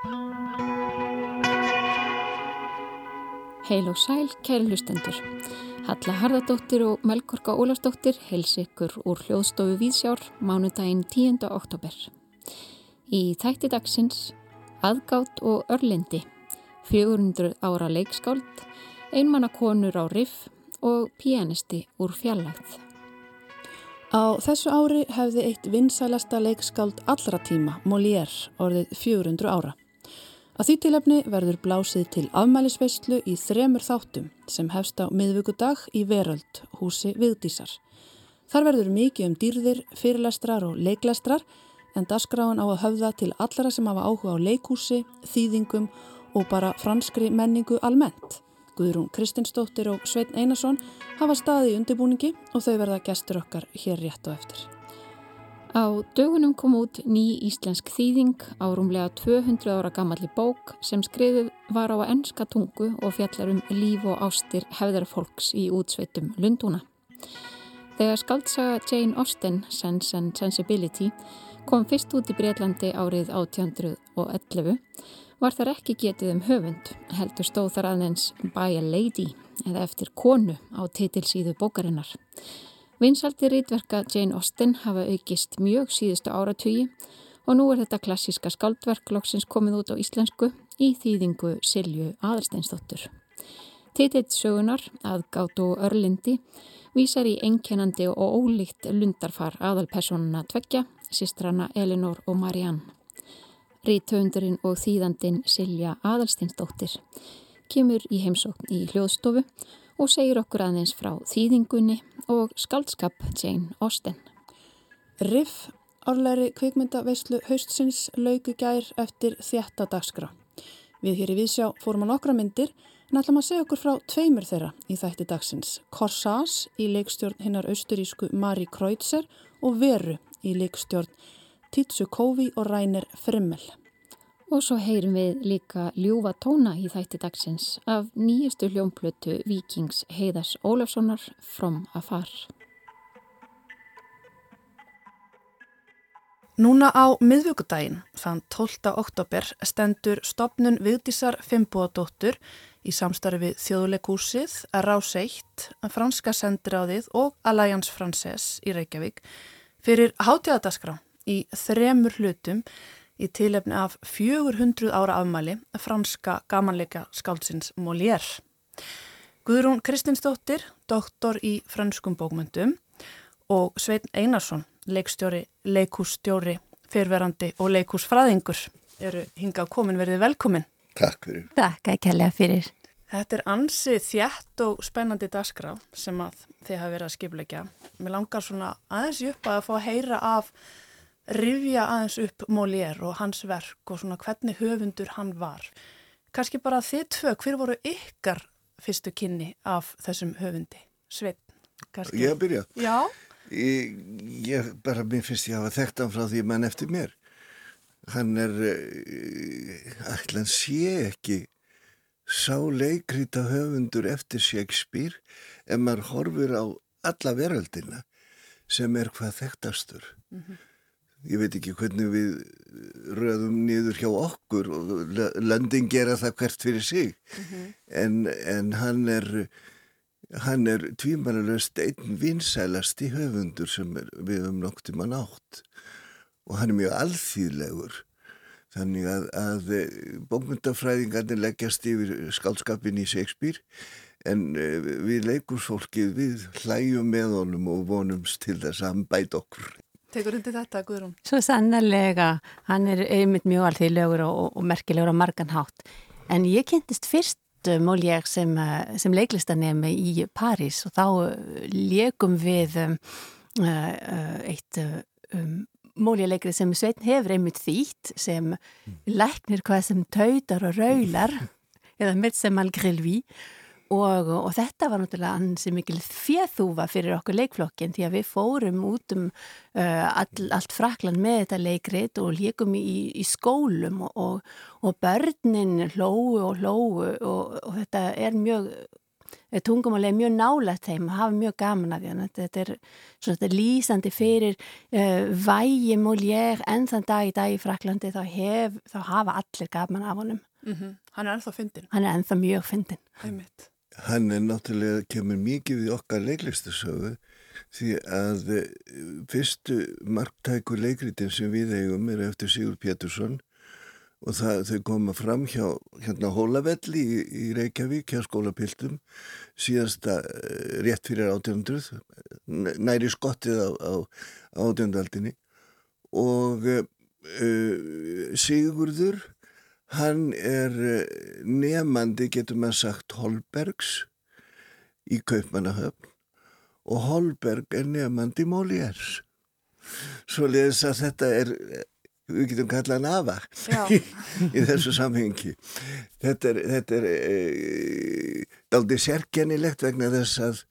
Heil og sæl, kæri hlustendur. Halla Harðardóttir og Melgorka Ólafsdóttir heils ykkur úr hljóðstofu Víðsjár mánudaginn 10. oktober. Í þætti dagsins aðgátt og örlindi, 400 ára leikskáld, einmannakonur á riff og pianisti úr fjallægð. Á þessu ári hefði eitt vinsælasta leikskáld allra tíma, Molière, orðið 400 ára. Að því tilefni verður blásið til afmælisveislu í þremur þáttum sem hefst á miðvíkudag í Veröld, húsi Vigdísar. Þar verður mikið um dýrðir, fyrirlestrar og leiklestrar en dasgráin á að höfða til allara sem hafa áhuga á leikhúsi, þýðingum og bara franskri menningu almennt. Guðrún Kristinsdóttir og Svein Einarsson hafa staði í undirbúningi og þau verða gestur okkar hér rétt og eftir. Á dögunum kom út ný íslensk þýðing á rúmlega 200 ára gammalli bók sem skriðið var á ennska tungu og fjallar um líf og ástir hefðarfólks í útsveitum Lundúna. Þegar skaldsaga Jane Austen, Sense and Sensibility, kom fyrst út í Breitlandi árið 1811 var þar ekki getið um höfund, heldur stóð þar aðeins By a Lady eða eftir konu á titilsíðu bókarinnar. Vinsaldi rítverka Jane Austen hafa aukist mjög síðustu áratugi og nú er þetta klassíska skáldverk loksins komið út á íslensku í þýðingu Silju Aðarsteinsdóttur. Tititt sögunar, aðgátt og örlindi, vísar í einkennandi og ólíkt lundarfar aðalpersonuna tveggja, sistrana Elinor og Marianne. Rítöndurinn og þýðandin Silja Aðalsteinsdóttir kemur í heimsókn í hljóðstofu og segir okkur aðeins frá þýðingunni og skaldskap Jane Austen. Riff árlæri kvikmyndaveislu haustsins laugu gær eftir þjætta dagskrá. Við hér í Vísjá fórum á nokkra myndir en ætlum að segja okkur frá tveimur þeirra í þætti dagsins. Corsage í leikstjórn hinnar austurísku Mari Kreutzer og Veru í leikstjórn Titsu Kovi og Rainer Frimmel. Og svo heyrum við líka ljúfa tóna í þætti dagsins af nýjustu hljómplötu Vikings Heiðars Ólafssonar From Afar. Núna á miðvíkudaginn, þann 12. oktober, stendur stopnun Vigdísar Fimboadóttur í samstarfi Þjóðleikúsið, Rás 1, Franska sendiráðið og Alliance Frances í Reykjavík fyrir hátíðadaskrá í þremur hlutum í tilefni af 400 ára afmæli franska gamanleika skáldsins Molière. Guðrún Kristinsdóttir, doktor í franskum bókmyndum og Svein Einarsson, leikstjóri, leikússtjóri, fyrverandi og leikúsfræðingur eru hinga á komin verið velkomin. Takk fyrir. Takk að kella fyrir. Þetta er ansið þjætt og spennandi dasgra sem að þið hafa verið að skipleika. Mér langar svona aðeins upp að fá að heyra af rifja aðeins upp Molière og hans verk og svona hvernig höfundur hann var. Kanski bara þið tvö, hver voru ykkar fyrstu kynni af þessum höfundi? Sveit, kannski? Ég byrja. Já. Ég, ég bara, mér finnst ég að hafa þekkt hann frá því mann eftir mér. Hann er, ætlan eh, sé ekki sá leikrita höfundur eftir Shakespeare ef maður horfur á alla veröldina sem er hvað þekktastur. Mm -hmm ég veit ekki hvernig við röðum niður hjá okkur. Og löndin gera það hvert fyrir sig. Mm -hmm. en, en hann er hann er tvímanalöst einn vinsælast í höfundur sem er, við höfum nokt í mann átt og hann er mjög alþýðlegur. Þannig að, að eh, bókmyndafræðingarnir leggjast yfir skálskapin í Shakespeare. En eh, við leikursfólkið við hlæjum með honum og vonumst til þess að hann bæt okkur Tekur undir þetta, Guðrún? Svo sannarlega, hann er einmitt mjög alþýðlegur og, og merkilegur á margan hátt. En ég kynntist fyrst mól ég sem, eh, sem leiklistanemi í París og þá eh, leikum við um, uh, eitt um, móljuleikrið sem Sveitn hefur einmitt þýtt sem mm. læknir hvað sem tautar og raular eða með sem algril við Og, og þetta var náttúrulega ansi mikil fjöðúfa fyrir okkur leikflokkin því að við fórum út um uh, all, allt frakland með þetta leikrit og líkum í, í skólum og, og, og börnin hlóu og hlóu og þetta er mjög tungumáli er mjög nálægt þeim og hafa mjög gaman af því. Þetta er svona þetta er lýsandi fyrir uh, vægi Molière en þann dag í dag í Fraklandi þá, hef, þá hafa allir gaman af honum. Mm -hmm. Hann er ennþá fyndin Hann er ennþá mjög fyndin Hann er náttúrulega, kemur mikið við okkar leiklistasögu því að eh, fyrstu marktæku leikritin sem við eigum er eftir Sigur Pétursson og það, þau koma fram hjá hérna Hólavelli í, í Reykjavík hjá skólapiltum síðasta uh, rétt fyrir 1800 næri skottið á, á, á 1800-aldinni og uh, Sigurður hann er nefandi getur maður sagt Holbergs í Kaupmannahöfn og Holberg er nefandi Moliers svo leiðis að þetta er við getum kallað hann afa í þessu samhengi. Þetta er, þetta er e, aldrei sérkennilegt vegna þess að,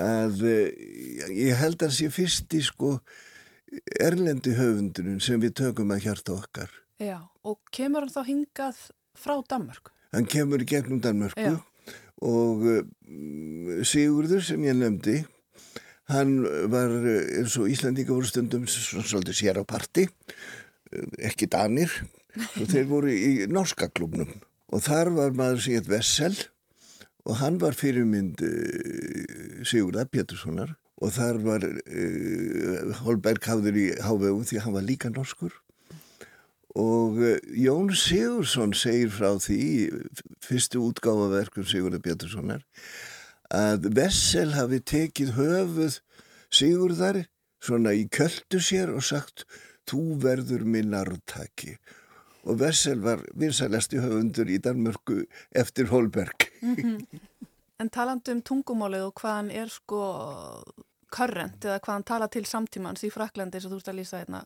að ég held að það sé fyrst í sko erlendi höfundunum sem við tökum að hjarta okkar Já, og kemur hann þá hingað frá Danmörku? Hann kemur í gegnum Danmörku Já. og uh, Sigurður sem ég nefndi hann var eins og Íslandíka voru stundum svolítið sér á parti ekki danir og þeir voru í norska klubnum og þar var maður sem heit Vessel og hann var fyrirmynd uh, Sigurða Péturssonar og þar var uh, Holberg hafður í hávegum því hann var líka norskur og uh, Jón Sigursson segir frá því fyrstu útgáfaverkum Sigurða Péturssonar að Vessel hafi tekið höfuð Sigurðar svona í köldu sér og sagt þú verður minn arvtaki og Vessel var vinsalasti höfundur í Danmörku eftir Holberg mm -hmm. En talandu um tungumálið og hvaðan er sko körrent eða hvaðan tala til samtímans í Fraklandi og þú ert að lýsa hérna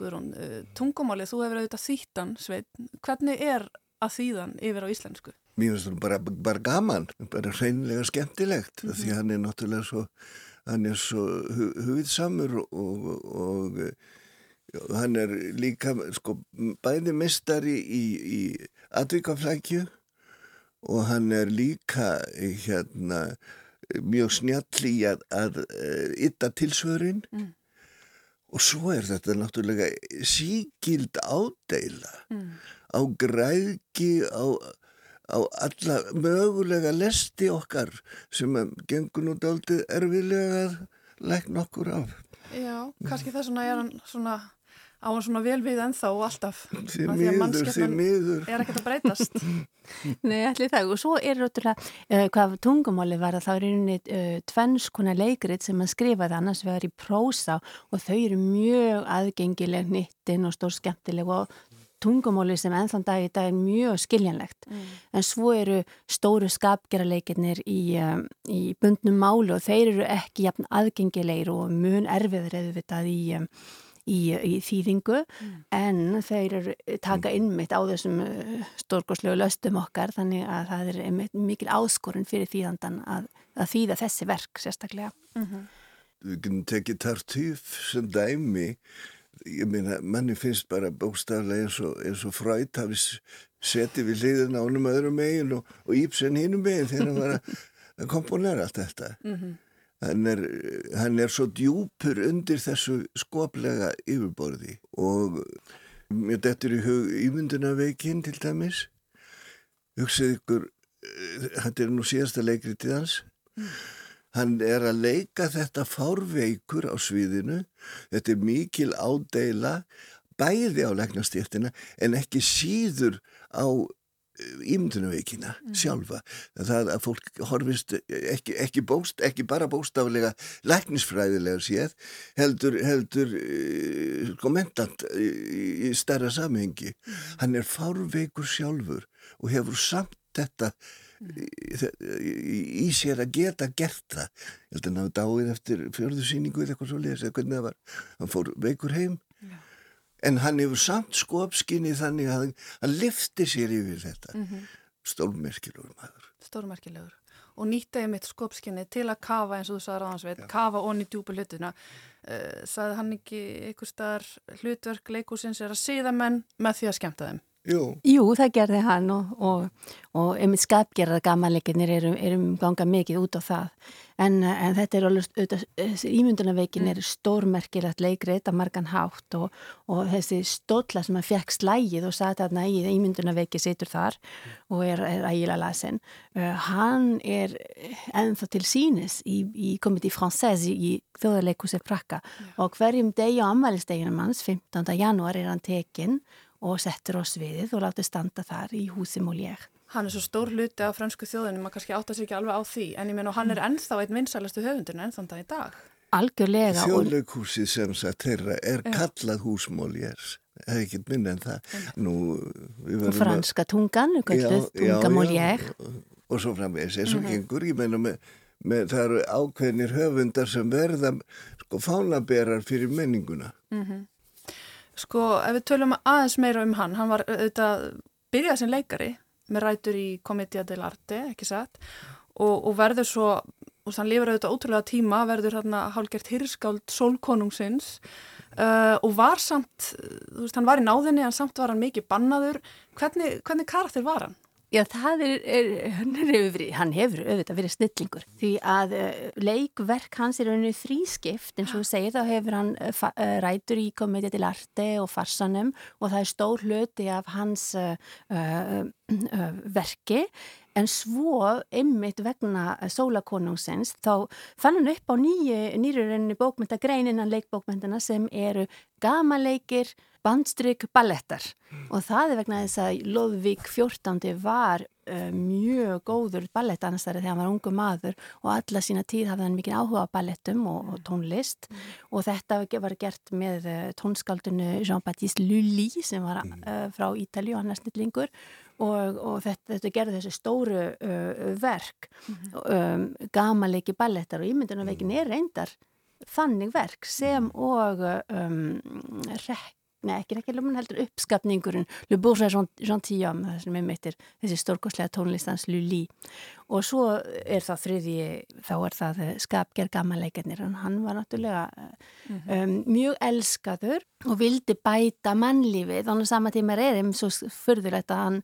Guðrún, uh, tungumálið, þú hefur auðvitað þýttan sveit, hvernig er að þýðan yfir á íslensku? Mér finnst það bara, bara gaman, bara hreinlega skemmtilegt mm -hmm. því hann er náttúrulega svo hann er svo hu hugitsamur og, og, og hann er líka sko, bæði mistari í, í atvikaflækju og hann er líka hérna, mjög snjall í að, að ytta tilsvörin mm. Og svo er þetta náttúrulega síkild ádeila mm. á græðki á, á alla mögulega lesti okkar sem gengur nú daldið erfilega að lækna okkur af Já, kannski þess vegna er hann svona á hann svona vel við ennþá og alltaf. Því því miður er ekkert að breytast. Nei, allir það. Og svo er ráttúrulega uh, hvað tungumáli var að það er einni uh, tvennskona leikrit sem að skrifa það annars vegar í prósa og þau eru mjög aðgengileg nýttin og stór skemmtileg og tungumáli sem ennþann dag í dag er mjög skiljanlegt. Mm. en svo eru stóru skapgerarleikirnir í, um, í bundnum máli og þeir eru ekki jafn aðgengilegir og mun erfiður eða vitað í um, í, í þýðingu mm. en þeir eru taka innmitt á þessum uh, stórgóðslegu löstum okkar þannig að það er mikil áskorun fyrir þýðandan að, að þýða þessi verk sérstaklega. Mm -hmm. Við kunum tekið tartýf sem dæmi ég meina, manni finnst bara bóstaflega eins og, og frætt hafi setið við liðin ánum öðrum megin og, og ípsen hinnum megin þegar hann var að komponera allt þetta. Mm -hmm. Hann er, hann er svo djúpur undir þessu skoplega yfirborði og mér dettur í hug ímyndunarveikin til dæmis. Hugsið ykkur, þetta er nú síðasta leikritið hans. Mm. Hann er að leika þetta fárveikur á sviðinu. Þetta er mikil ádeila bæði á leiknastíftina en ekki síður á ímyndunaveikina mm. sjálfa það að fólk horfist ekki, ekki, bóst, ekki bara bóstaflega læknisfræðilega séð heldur, heldur uh, sko mentant í, stærra samhengi mm. hann er fárveikur sjálfur og hefur samt þetta mm. í, sér að geta gert það ég held að hann hafa dáið eftir fjörðu síningu eða eitthvað svo leiðis eða hvernig það var hann fór veikur heim en hann hefur samt skopskinni þannig að hann lifti sér yfir þetta. Mm -hmm. stórmerkilegur maður. Stórmerkilegur. Og nýttaði mitt skopskinni til að kafa eins og þú sagði ráðansveit kafa onni djúpa hlutuna uh, eh, sagði hann ekki einhver staðar hlutverk leikúsins er að síða menn með því að skemta þeim Jú. Jú, það gerði hann og, og, og einmitt skapgerðar gamanleikinir erum, erum ganga mikið út á það en, en þetta er alveg, ímyndunaveikin er stórmerkilegt leikrið að margan hátt og, og þessi stólla sem að fekk slægið og satt aðna í ímyndunaveiki situr þar og er, er ægilega lasin uh, hann er ennþá til sínis í, í komiti fransæs í, þjóðarleikusir Prakka og hverjum degi á ammælisteginum hans 15. janúar er hann tekinn og settur á sviðið og látið standa þar í húsi Molière. Hann er svo stór hluti af fransku þjóðinu, maður kannski átt að sér ekki alveg á því, en ég menn og hann er ennþá einn vinsælastu höfundinu ennþá í dag. Algjörlega. Þjóðleikhúsið sem sagt þeirra er ja. kallað húsmóljers, það er ekkert minna en það. Nú, og franska tungan, kallið tunga Molière. Og svo framvegis, eins og mm -hmm. gengur, ég menna með, með það eru ákveðnir höfundar sem verða sko fánaberar fyrir menninguna. Mm -hmm. Sko, ef við tölum aðeins meira um hann, hann var auðvitað byrjað sem leikari með rætur í Comedia dell'arte, ekki satt, og, og verður svo, og þann lifur auðvitað ótrúlega tíma, verður hérna hálgert hirskáld sólkonungsins uh, og var samt, þú veist, hann var í náðinni, en samt var hann mikið bannaður. Hvernig, hvernig karakter var hann? Já, það er, er hefur, hann hefur auðvitað verið snillingur. Því að uh, leikverk hans er auðvitað þrískipt. Eins og þú segir þá hefur hann uh, rætur í komedja til arte og farsanum og það er stór hluti af hans uh, verki. En svo ymmit vegna sólakonungsins þá fann hann upp á nýrurinni bókmyndagreininnan leikbókmyndana sem eru gamaleikir bandstrykk ballettar mm. og það er vegna þess að Lóðvík 14. var uh, mjög góður ballettanastari þegar hann var ungu maður og alla sína tíð hafði hann mikið áhuga á ballettum og, og tónlist mm. og þetta var gert með uh, tónskaldunu Jean-Baptiste Lully sem var uh, frá Ítali og hann er snillingur og, og þetta, þetta gerði þessi stóru verk mm. um, gamalegi ballettar og ímyndunarveikin er reyndar þannig verk sem og um, rekk Nei, ekki lúmun heldur uppskapningurinn Le Bourgeois Gentilhomme það sem er meittir þessi stórkoslega tónlistans Lully. Og svo er það þriði, þá er það skapger gammaleikarnir, hann var náttúrulega mm -hmm. um, mjög elskaður og vildi bæta mannlífið, þannig að sama tíma er erum svo förðulegt að hann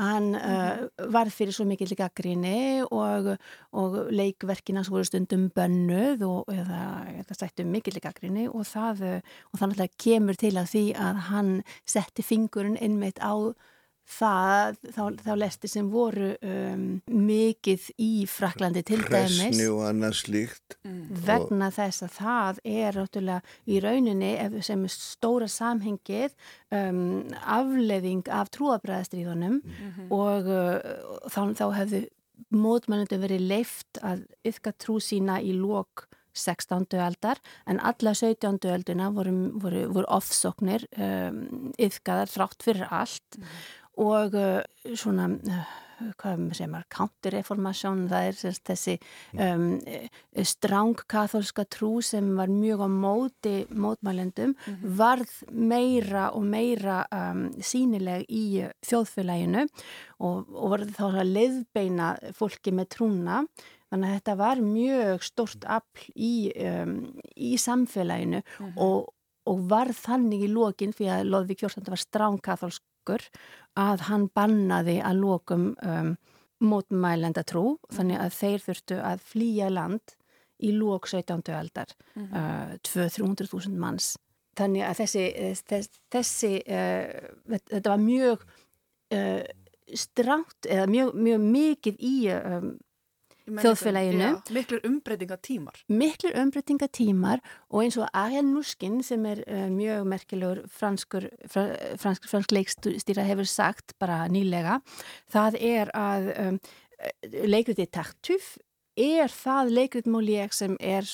Hann uh, var fyrir svo mikill gaggrinni og, og leikverkina voru stundum bönnuð og það sættu mikill gaggrinni og það, og það kemur til að því að hann setti fingurinn innmitt á það, þá, þá lesti sem voru um, mikið í Fraklandi til dæmis Presni og annað slíkt mm. vegna og... þess að það er ráttúrulega í rauninni sem stóra samhengið um, afleðing af trúabræðastríðunum mm -hmm. og uh, þá, þá hefðu mótmælundu verið leift að yfka trú sína í lók 16. aldar en alla 17. alduna voru, voru, voru ofsóknir um, yfkaðar þrátt fyrir allt mm og uh, svona uh, hvað segir maður, counter-reformation það er sérst, þessi um, stráng katholska trú sem var mjög á móti mótmælendum, mm -hmm. varð meira og meira um, sínileg í þjóðfélaginu og, og varð þá að leiðbeina fólki með trúna þannig að þetta var mjög stort afl í, um, í samfélaginu mm -hmm. og, og varð þannig í lokin fyrir að Lóðvík Jórsand var stráng katholsk okkur að hann bannaði að lokum um, mótmælenda trú þannig að þeir þurftu að flýja land í lók 17. aldar mm -hmm. uh, 200-300.000 manns þannig að þessi, þessi, þessi uh, þetta var mjög uh, stránt eða mjög, mjög mikið í um, þjóðfélaginu. Miklur umbreytingatímar. Miklur umbreytingatímar og eins og Arjen Nuskin sem er uh, mjög merkilegur franskur, fransk, fransk leikstýra hefur sagt bara nýlega, það er að um, leikriti Tartuffe er það leikrit Molière sem er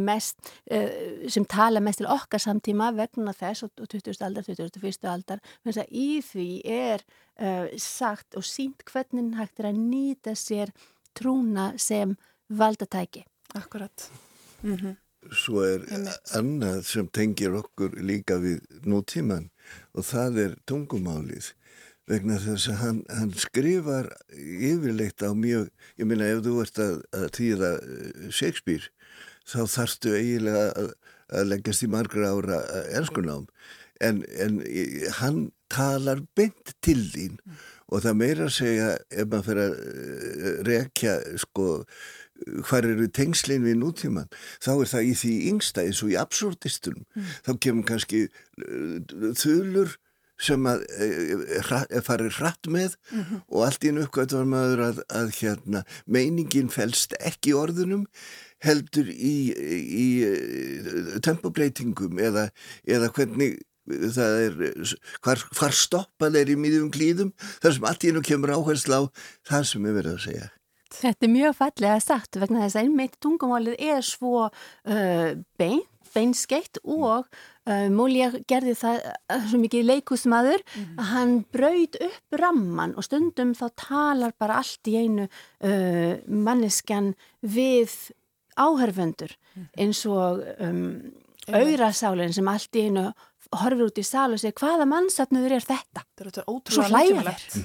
mest uh, sem tala mest til okkar samtíma vegna þess og 20. aldar, 21. aldar þannig að í því er uh, sagt og sínt hvernig hægt er að nýta sér trúna sem valdatæki. Akkurat. Mm -hmm. Svo er annað sem tengir okkur líka við nútíman og það er tungumálið vegna þess að hann, hann skrifar yfirleitt á mjög, ég minna ef þú ert að, að týða eh, Shakespeare þá þarfstu eiginlega að, að leggjast í margra ára ennskunám en, en hann talar beint til þín mm. og það meira að segja ef maður fyrir að uh, rekja sko hvar eru tengslinn við nútíman þá er það í því yngsta eins og í absurdistunum mm. þá kemur kannski uh, þulur sem að e, farið hratt með mm -hmm. og allt í nökkvæmt var maður að, að hérna, meiningin fælst ekki orðunum heldur í, í, í tempobreitingum eða, eða hvernig það er hvar, hvar stoppað er í mýðum klíðum þar sem allt í nú kemur áherslu á það sem við verðum að segja Þetta er mjög fallega sagt vegna þess að einmitt tungumálið er svo uh, bein, beinskeitt og uh, Múlið gerði það uh, svo mikið leikusmaður mm -hmm. að hann braud upp ramman og stundum þá talar bara allt í einu uh, manneskjan við áhörfendur mm -hmm. eins og um, auðrasálinn sem allt í einu horfir út í sál og segir hvaða mannsatnuður er þetta? Þetta er ótrúlega hlægilegt.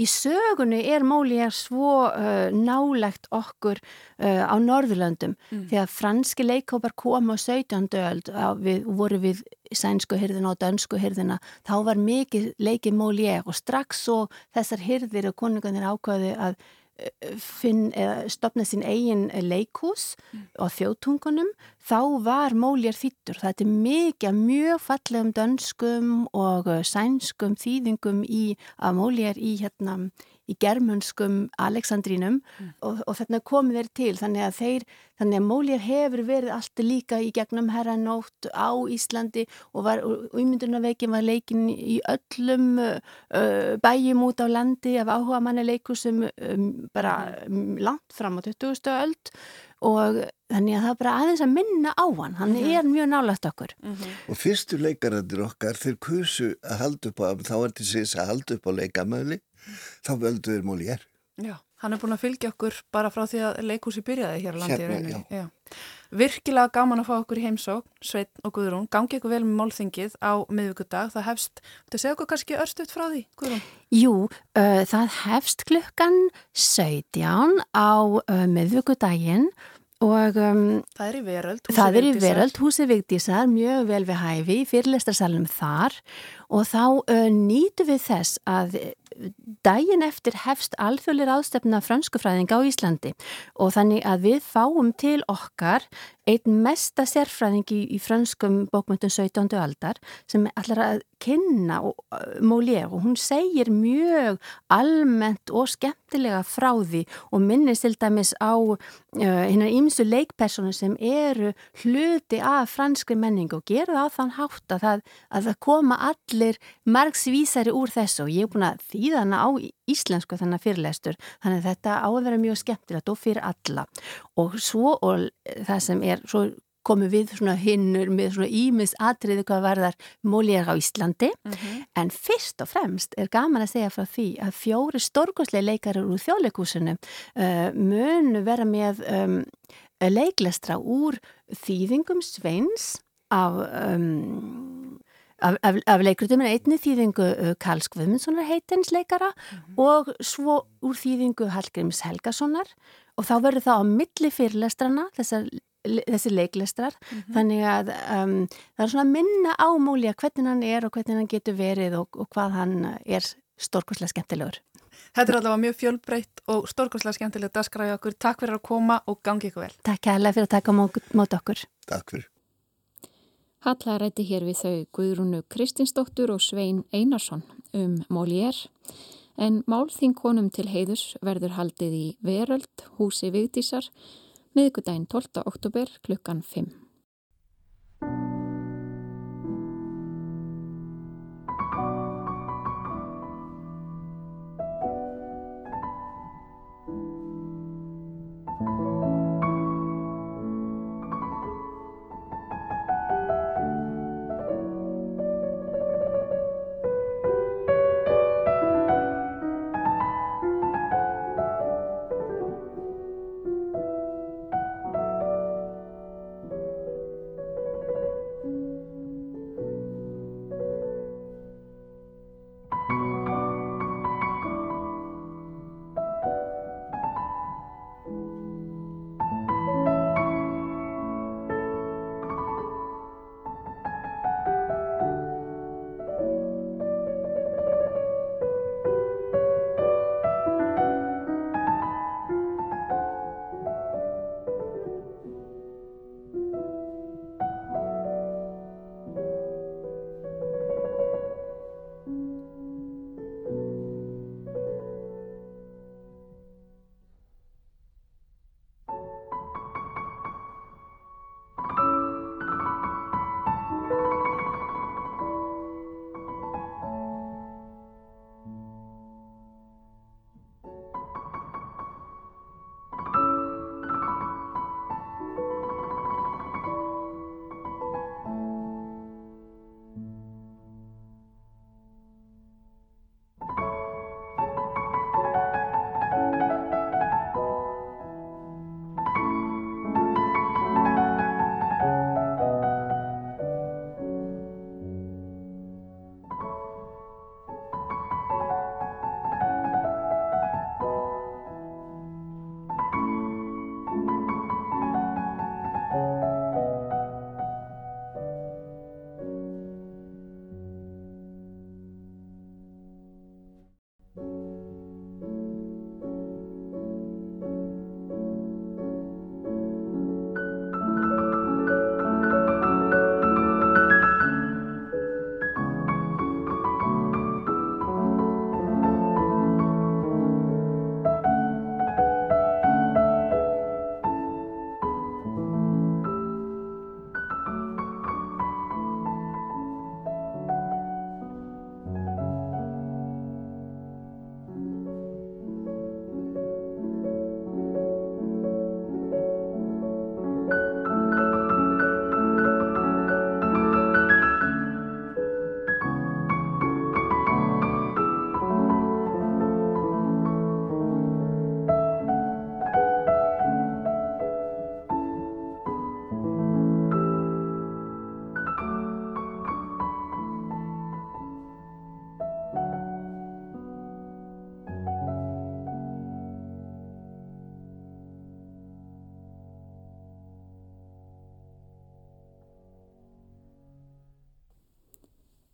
Í sögunni er Mólíjar svo uh, nálegt okkur uh, á Norðurlöndum mm. þegar franski leikópar koma á 17. öld við, voru við sænsku hyrðina og dönsku hyrðina þá var mikið leikið Mólíjar og strax svo þessar hyrðir og konunganir ákvaði að finn, stopna sín eigin leikús mm. á þjóðtungunum þá var móljar þýttur þetta er mikið, mjög fallegum dönskum og sænskum þýðingum í að móljar í hérna í germunskum Aleksandrínum mm. og, og þarna komið þeir til þannig að þeir, þannig að Móljar hefur verið alltaf líka í gegnum herranótt á Íslandi og, og ummyndunarveikin var leikin í öllum uh, bæjum út á landi af áhuga mannileikusum um, bara um, langt fram á 20. öld og þannig að það er bara aðeins að minna á hann hann mm -hmm. er mjög nálagt okkur mm -hmm. og fyrstu leikarandir okkar þeir kursu að halda upp á þá er til síðan að halda upp á leikamöðli þá völduður Molière. Já, hann er búin að fylgja okkur bara frá því að leikúsi byrjaði hér á landi. Hérna, já. Já. Virkilega gaman að fá okkur í heimsók, Sveit og Guðrún. Gangi ykkur vel með málþingið á miðvíkudag. Það hefst, þú segja okkur kannski örstuðt frá því, Guðrún? Jú, uh, það hefst klukkan 17 á uh, miðvíkudaginn Og, um, það er í veröld, það er í veröld, húsi Vigdísar, mjög vel við hæfi, fyrirlestarsalunum þar og þá uh, nýtu við þess að daginn eftir hefst alþjóðlir ástefna franskufræðinga á Íslandi og þannig að við fáum til okkar einn mesta sérfræðingi í franskum bókmyndun 17. aldar sem allar að kynna Molière og hún segir mjög almennt og skemmtilega frá því og minnist til dæmis á uh, ímsu leikpersonu sem eru hluti af franskri menning og gerur á þann hátt að það, að það koma allir margsvísari úr þessu og ég er búin að þýða hana á íslensku þannig fyrirlestur þannig að þetta á að vera mjög skemmtilegt og fyrir alla. Og svo og það sem er, svo komum við svona hinnur með svona ímis atriði hvað verðar mólíðar á Íslandi mm -hmm. en fyrst og fremst er gaman að segja frá því að fjóri stórgóðslega leikarar úr þjóðleikúsinu uh, mun vera með um, leiklestra úr þýðingum sveins af um, af, af, af leikrutum en einni þýðingu uh, Karls Guðmundssonar heitins leikara mm -hmm. og svo úr þýðingu Hallgríms Helgasonar og þá verður það á milli fyrirlestrana þessar þessi leiklestrar mm -hmm. þannig að um, það er svona minna ámúli að hvernig hann er og hvernig hann getur verið og, og hvað hann er stórkoslega skemmtilegur Þetta er allavega mjög fjölbreytt og stórkoslega skemmtilegt að skræða okkur. Takk fyrir að koma og gangi ykkur vel. Takk kærlega fyrir að taka mót okkur. Takk fyrir. Halla rætti hér við þau Guðrúnu Kristinsdóttur og Svein Einarsson um Molière en málþinkonum til heiðus verður haldið í Veröld, húsi Vigdísar, miðgudaginn 12. oktober klukkan 5.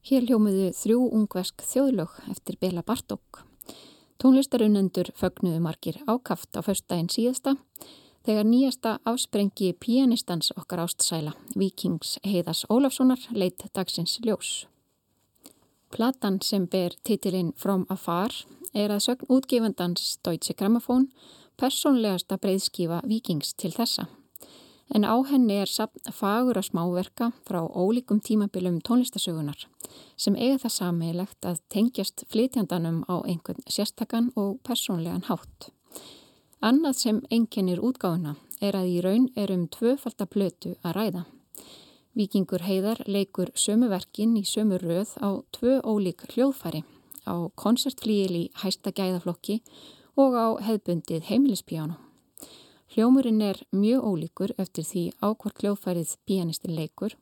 Hér hljómiðu þrjú ungversk þjóðlög eftir Bela Bartók. Tónlistarunendur fögnuðu margir ákaft á förstægin síðasta þegar nýjasta afsprengi pianistans okkar ástsæla, Vikings Heiðas Ólafssonar, leitt dagsins ljós. Platan sem ber titilinn From Afar er að sögn útgefandans Deutsche Grammophon personlegasta breyðskífa Vikings til þessa en á henni er fagur að smáverka frá ólíkum tímabilum tónlistasögunar sem eiga það sammeilegt að tengjast flytjandanum á einhvern sérstakann og persónlegan hátt. Annað sem enginnir útgáðuna er að í raun er um tvöfaldaplötu að ræða. Vikingur heiðar leikur sömu verkin í sömu röð á tvö ólík hljóðfæri, á koncertflíil í hæsta gæðaflokki og á hefbundið heimilispíjánu. Hljómurinn er mjög ólíkur eftir því ákvort hljóðfærið pianistin leikur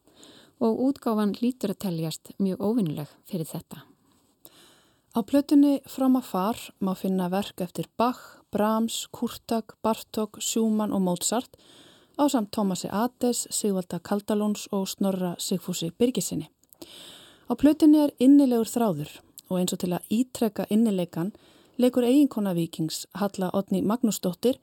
og útgáfan lítur að teljast mjög óvinnileg fyrir þetta. Á plötunni Fram að far má finna verk eftir Bach, Brahms, Kurtak, Bartók, Schumann og Mozart á samt Tómasi Ades, Sigvalda Kaldalóns og Snorra Sigfúsi Birgisinni. Á plötunni er innilegur þráður og eins og til að ítrekka innileikan leikur eiginkona vikings Halla Otni Magnúsdóttir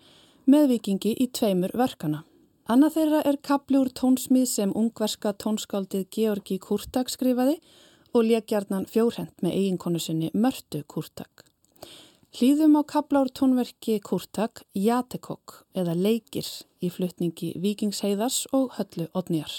með vikingi í tveimur verkana. Annað þeirra er kapli úr tónsmið sem ungverska tónskáldið Georgi Kurtak skrifaði og legjarnan fjórhend með eiginkonu sinni Mörtu Kurtak. Hlýðum á kapla úr tónverki Kurtak Jatekokk eða Leikir í flutningi Vikingsheiðars og Höllu Odnjar.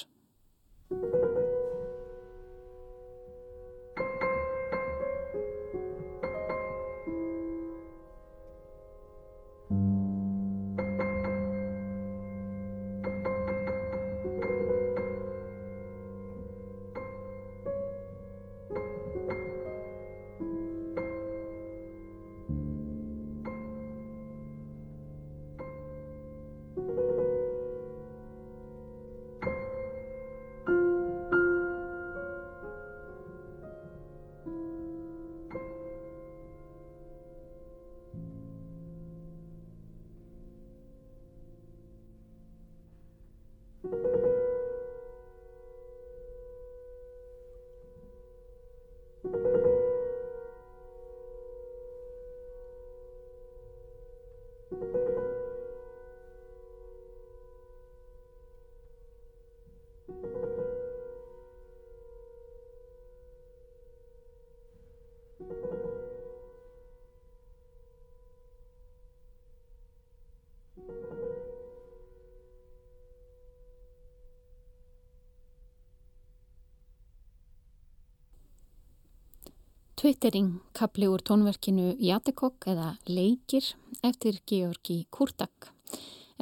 Twittering kapli úr tónverkinu Jatekokk eða Leikir eftir Georgi Kurtak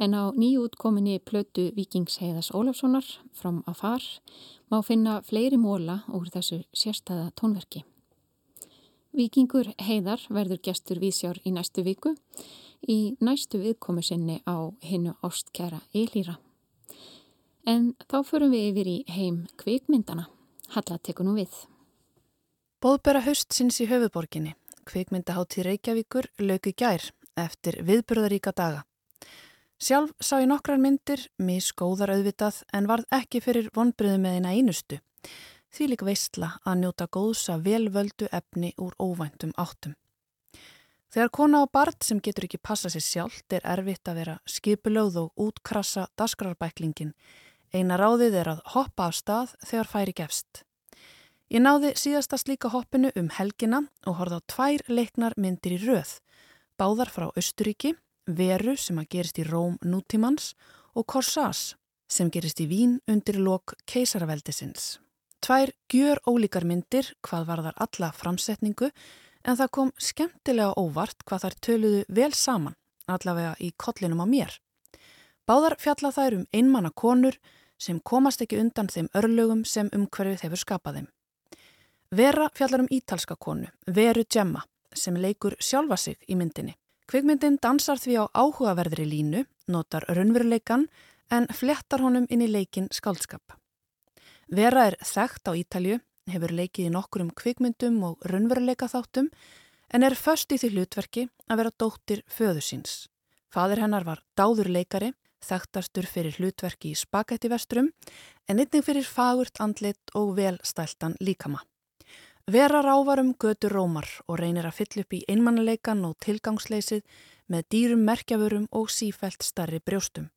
en á nýjútkominni plötu Vikingsheiðas Ólafssonar from Afar má finna fleiri móla úr þessu sérstæða tónverki. Vikingur Heiðar verður gestur vísjár í næstu viku í næstu viðkomu sinni á hinnu ástkjara Eilíra. En þá förum við yfir í heim kvikmyndana. Halla tekur nú við. Bóðbera haust sinns í höfuborginni, kvikmyndahátti Reykjavíkur, lögu gær eftir viðburðaríka daga. Sjálf sá ég nokkrar myndir, misgóðar auðvitað, en varð ekki fyrir vonbryðu með eina einustu. Því líka veistla að njóta góðsa velvöldu efni úr óvæntum áttum. Þegar kona á barnd sem getur ekki passa sér sjálft er erfitt að vera skipulögð og útkrassa dasgrarbæklingin. Eina ráðið er að hoppa af stað þegar færi gefst. Ég náði síðasta slíka hoppinu um helgina og horfði á tvær leiknar myndir í röð, báðar frá Östuríki, Veru sem að gerist í Róm nútímans og Korsas sem gerist í Vín undir lok keisaraveldisins. Tvær gjör ólíkar myndir hvað var þar alla framsetningu en það kom skemmtilega óvart hvað þær töluðu vel saman, allavega í kollinum á mér. Báðar fjalla þær um einmanna konur sem komast ekki undan þeim örlögum sem umhverfið hefur skapað þeim. Vera fjallar um ítalska konu, Veru Gemma, sem leikur sjálfa sig í myndinni. Kvikmyndin dansar því á áhugaverðri línu, notar raunveruleikan en flettar honum inn í leikin skaldskap. Vera er þekkt á Ítalju, hefur leikið í nokkurum kvikmyndum og raunveruleika þáttum en er först í því hlutverki að vera dóttir föðu síns. Fadur hennar var dáður leikari, þekktastur fyrir hlutverki í spagetti vestrum en einnig fyrir fagurt andlit og velstæltan líkama. Vera rávar um götur rómar og reynir að fylla upp í einmannuleikan og tilgangsleysið með dýrum merkjafurum og sífælt starri brjóstum.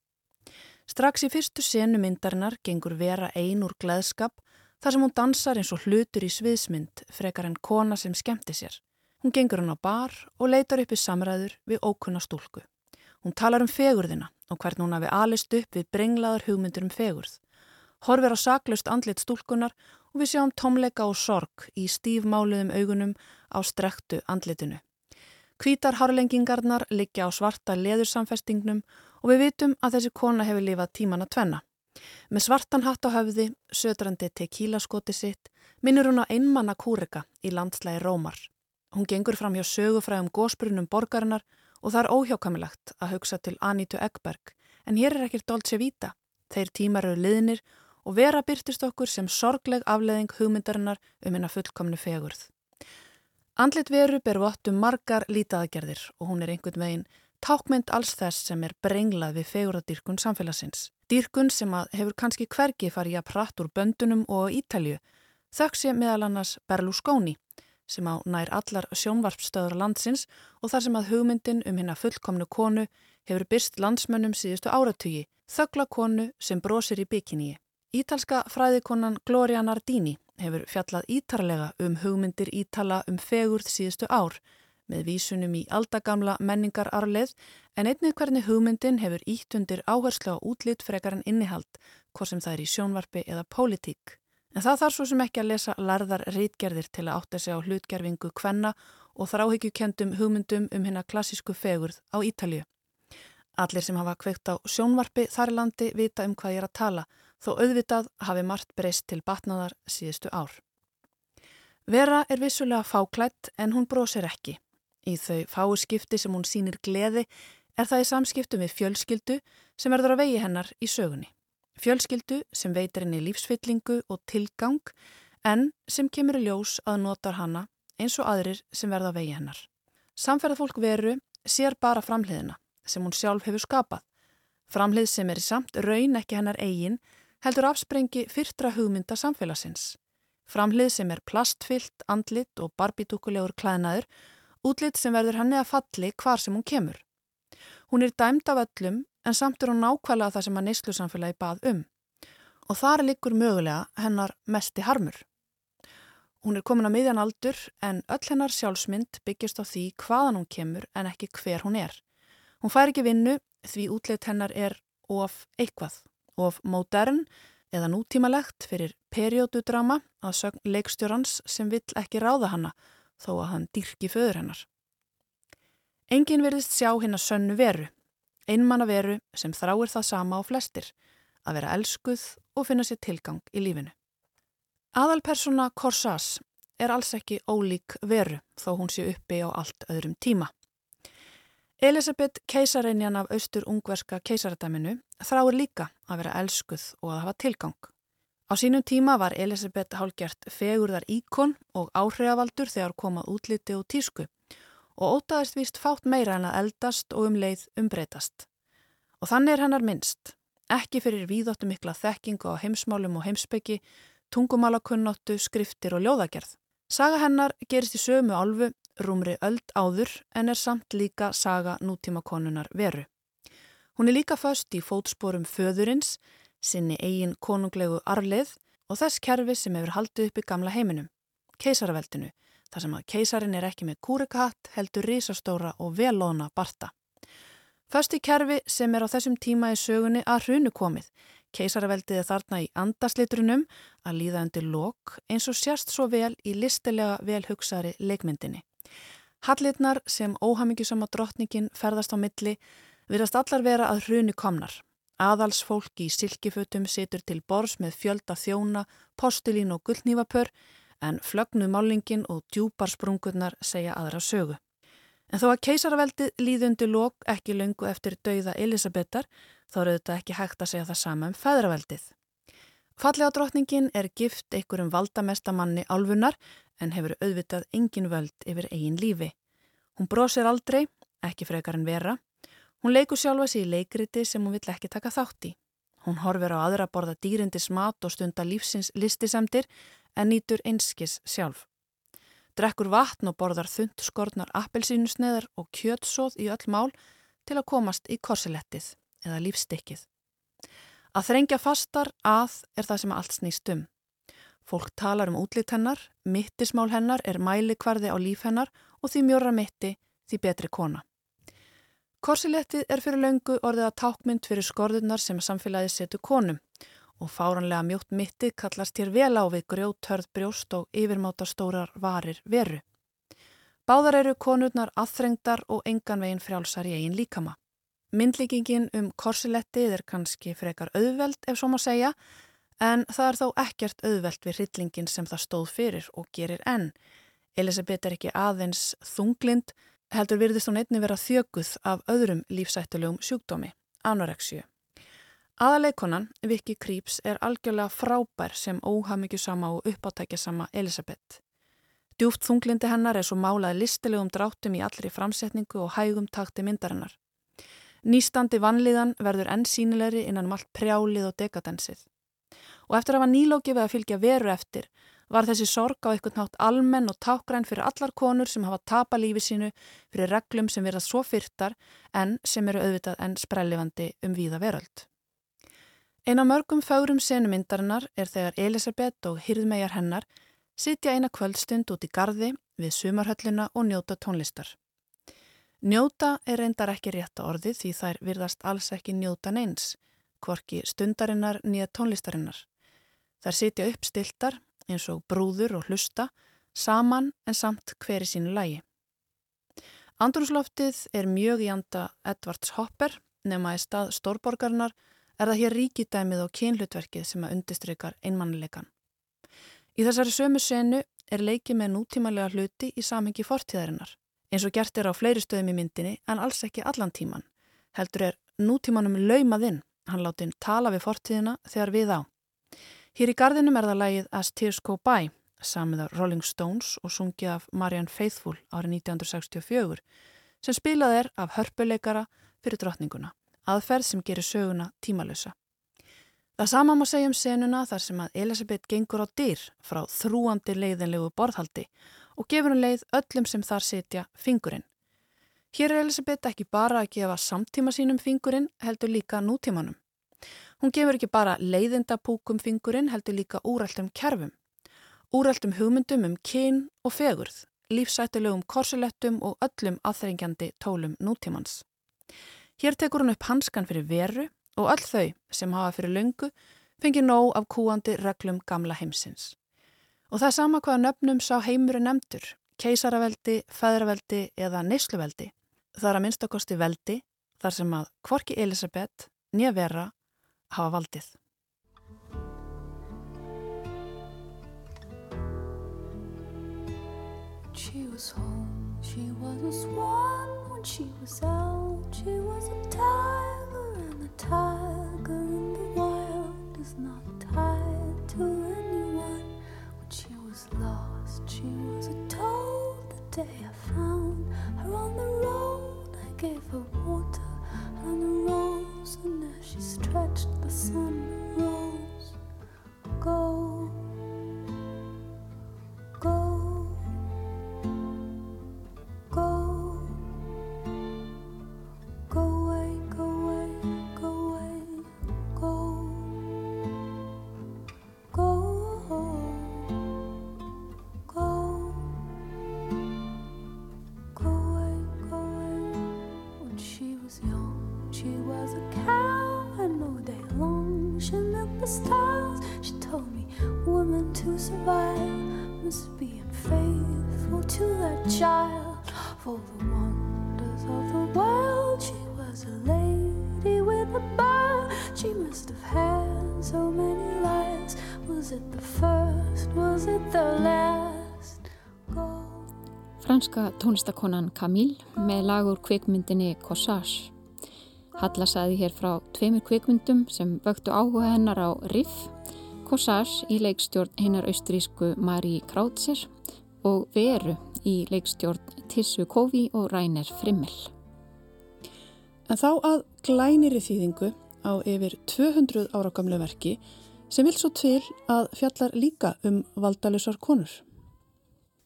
Strax í fyrstu senu myndarinnar gengur Vera ein úr gleðskap þar sem hún dansar eins og hlutur í sviðsmynd frekar en kona sem skemmti sér. Hún gengur hann á bar og leitar upp í samræður við ókunna stúlku. Hún talar um fegurðina og hvern hún hafi alist upp við brenglaðar hugmyndur um fegurð. Horfir á saklaust andlit stúlkunar og við sjáum tómleika og sorg í stífmáluðum augunum á strektu andlitinu. Kvítar harlengingarnar liggja á svarta leðursamfestingnum og við vitum að þessi kona hefur lifað tíman að tvenna. Með svartan hatt á höfði, södrandi tequílaskoti sitt, minnur hún á einmanna kúrika í landslægi Rómar. Hún gengur fram hjá sögufræðum gósbrunum borgarinnar og það er óhjákamilagt að hugsa til Anítu Eggberg, en hér er ekkert Dolce Vita. Þeir tímar eru liðnir og vera byrtist okkur sem sorgleg afleðing hugmyndarinnar um hennar fullkomnu fegurð. Andlit veru ber vottum margar lítaðgerðir og hún er einhvern veginn tákmynd alls þess sem er brenglað við fegurðardýrkun samfélagsins. Dýrkun sem hefur kannski hvergi farið að pratt úr böndunum og Ítalju, þökk sé meðal annars Berlusconi sem á nær allar sjónvarpstöður landsins og þar sem að hugmyndin um hérna fullkomnu konu hefur byrst landsmönnum síðustu áratugi, þöggla konu sem brosir í bikiníi. Ítalska fræðikonan Gloria Nardini hefur fjallað ítarlega um hugmyndir Ítala um fegurð síðustu ár með vísunum í aldagamla menningararleð en einnig hvernig hugmyndin hefur ítt undir áherslu á útlitt frekar en innihald, hvort sem það er í sjónvarpi eða pólitík. En það þarf svo sem ekki að lesa larðar rítgerðir til að átta sig á hlutgerfingu kvenna og þráhyggjukendum hugmyndum um hérna klassísku fegurð á Ítalju. Allir sem hafa kveikt á sjónvarpi þarlandi vita um hvað ég er að tala, þó auðvitað hafi margt breyst til batnaðar síðustu ár. Vera er vissulega fáklætt en hún brósir ekki. Í þau fái skipti sem hún sínir gleði er það í samskiptum við fjölskyldu sem verður að vegi hennar í sögunni. Fjölskyldu sem veitir henni lífsfyllingu og tilgang en sem kemur í ljós að notar hanna eins og aðrir sem verða að vegi hennar. Samferðarfólk veru sér bara framhliðina sem hún sjálf hefur skapað. Framhlið sem er í samt raun ekki hennar eigin heldur afsprengi fyrtra hugmynda samfélagsins. Framhlið sem er plastfyllt, andlit og barbítúkulegur klæðnaður útlitt sem verður henni að falli hvar sem hún kemur. Hún er dæmd af öllum en samt er hún nákvæmlega það sem að neyslusamfélagi bað um. Og þar liggur mögulega hennar mesti harmur. Hún er komin að miðjan aldur en öll hennar sjálfsmynd byggjast á því hvaðan hún kemur en ekki hver hún er. Hún fær ekki vinnu því útlitt hennar er of eitthvað, of modern eða nútímalegt fyrir periódudrama að sögn leikstjórans sem vill ekki ráða hanna þó að hann dyrki föður hennar. Engin verðist sjá hinn að sönnu veru, einmanna veru sem þráir það sama á flestir, að vera elskuð og finna sér tilgang í lífinu. Aðalpersona Korsas er alls ekki ólík veru þó hún sé uppi á allt öðrum tíma. Elisabeth keisareinjan af austur-ungverska keisaradæminu þráir líka að vera elskuð og að hafa tilgang. Á sínum tíma var Elisabeth hálgjert fegurðar íkon og áhrifavaldur þegar komað útliti og tísku og ótaðist vist fátt meira en að eldast og um leið umbreytast. Og þannig er hennar minnst, ekki fyrir víðóttu mikla þekkingu á heimsmálum og heimsbyggi, tungumálakunnóttu, skriftir og ljóðagerð. Saga hennar gerist í sömu álfu, rúmri öld áður en er samt líka saga nútímakonunar veru. Hún er líka föst í fótsporum föðurins, sinni eigin konunglegu arleið og þess kerfi sem hefur haldið upp í gamla heiminum, keisaraveldinu, þar sem að keisarin er ekki með kúrikahatt, heldur risastóra og velóna barta. Fösti kerfi sem er á þessum tíma í sögunni að hrunu komið, keisaraveldið er þarna í andaslitrunum að líða undir lok eins og sérst svo vel í listilega velhugsari leikmyndinni. Hallitnar sem óhamingisama drottningin ferðast á milli virðast allar vera að hrunu komnar. Aðalsfólk í silkifötum situr til bors með fjölda þjóna, postulín og gullnývapör en flögnu málingin og djúpar sprungurnar segja aðra sögu. En þó að keisaraveldið líðundi lók ekki löngu eftir dauða Elisabetar þá eru þetta ekki hægt að segja það sama um feðraveldið. Fallega drottningin er gift einhverjum valdamestamanni álfunar en hefur auðvitað engin völd yfir eigin lífi. Hún brosir aldrei, ekki frekar en vera Hún leikur sjálfa sér í leikriti sem hún vill ekki taka þátt í. Hún horfir á aðra borða dýrindis mat og stunda lífsins listisemdir en nýtur einskis sjálf. drekkur vatn og borðar þund skornar appelsínusneðar og kjötsóð í öll mál til að komast í korsilettið eða lífstykkið. Að þrengja fastar að er það sem allt snýst um. Fólk talar um útlýtt hennar, mittismál hennar er mælikvarði á líf hennar og því mjóra mitti því betri kona. Korsilettið er fyrir löngu orðið að tákmynd fyrir skorðunar sem samfélagi setu konum og fáranlega mjótt mitti kallast hér vel á við grjóthörð brjóst og yfirmáta stórar varir veru. Báðar eru konurnar aðþrengdar og engan veginn frjálsar í eigin líkama. Myndlíkingin um korsilettið er kannski frekar auðveld ef svo má segja, en það er þó ekkert auðveld við hryllingin sem það stóð fyrir og gerir enn. Elisabeth er ekki aðeins þunglind, heldur virðist hún einni vera þjöguð af öðrum lífsættulegum sjúkdómi, anoreksju. Aðaleikonan, Vicky Creeps, er algjörlega frábær sem óhamyggjusama og uppáttækjasama Elisabeth. Djúft þunglindi hennar er svo málað listilegum dráttum í allri framsetningu og hægum takti myndarinnar. Nýstandi vanlíðan verður enn sínilegri innan um allt prjálið og dekadensið. Og eftir að hafa nýlókið við að fylgja veru eftir, var þessi sorg á einhvern nátt almenn og tákgræn fyrir allar konur sem hafa tapa lífi sínu fyrir reglum sem verðast svo fyrtar en sem eru auðvitað enn sprellifandi um víða veröld. Eina mörgum fárum senumyndarinnar er þegar Elisabeth og hyrðmegar hennar sitja eina kvöldstund út í gardi við sumarhöllina og njóta tónlistar. Njóta er reyndar ekki rétta orði því þær virðast alls ekki njóta neins, hvorki stundarinnar nýja tónlistarinnar. Þær sitja uppstiltar eins og brúður og hlusta, saman en samt hveri sínu lægi. Andrúsloftið er mjög í anda Edvards Hopper nema í stað stórborgarnar er það hér ríkidæmið og kynhlutverkið sem að undistrykar einmannilegan. Í þessari sömu senu er leikið með nútímanlega hluti í samhengi fortíðarinnar, eins og gert er á fleiri stöðum í myndinni en alls ekki allan tíman. Heldur er nútímanum laumað inn, hann láti hinn tala við fortíðina þegar við á. Hér í gardinum er það lægið As Tears Go By, samið af Rolling Stones og sungið af Marianne Faithfull árið 1964, sem spilað er af hörpuleikara fyrir drotninguna aðferð sem gerir söguna tímalösa. Það sama má segja um senuna þar sem að Elisabeth gengur á dyr frá þrúandi leiðinlegu borðhaldi og gefur hún leið öllum sem þar setja fingurinn. Hér er Elisabeth ekki bara að gefa samtíma sínum fingurinn, heldur líka nútímanum. Hún gefur ekki bara leiðindapúkum fingurinn, heldur líka úræltum kerfum. Úræltum hugmyndum um kyn og fegurð, lífsættilegum korsulettum og öllum aðþrengjandi tólum nútímans. Hér tekur hún upp hanskan fyrir veru og öll þau sem hafa fyrir löngu fengið nóg af kúandi reglum gamla heimsins. Og það er sama hvaða nöfnum sá heimur er nefndur, keisaraveldi, feðraveldi eða neysluveldi. Það er að minnstakosti veldi þar sem að kvorki Elisabeth nýja vera hafa valdið. She was home, she was a swan when she was out She was a tiger and the tiger in the wild is not tied lost. She was a toad the day I found her on the road. I gave her water and a rose and as she stretched the sun rose go for the wonders of the world. She was a lady with a bow. She must have had so many lives. Was it the first? Was it the last? Go. Franska tónlistakonan Camille með lagur kvikmyndinni Corsage. Halla saði hér frá tveimur kvikmyndum sem vöktu áhuga hennar á Riff, Corsage í leikstjórn hinnar austrísku Marie Krautzer og Veru í leikstjórn Tissu Kofi og Rainer Frimmel. En þá að glænir í þýðingu á yfir 200 ára gamlu verki sem vil svo til að fjallar líka um valdalusar konur.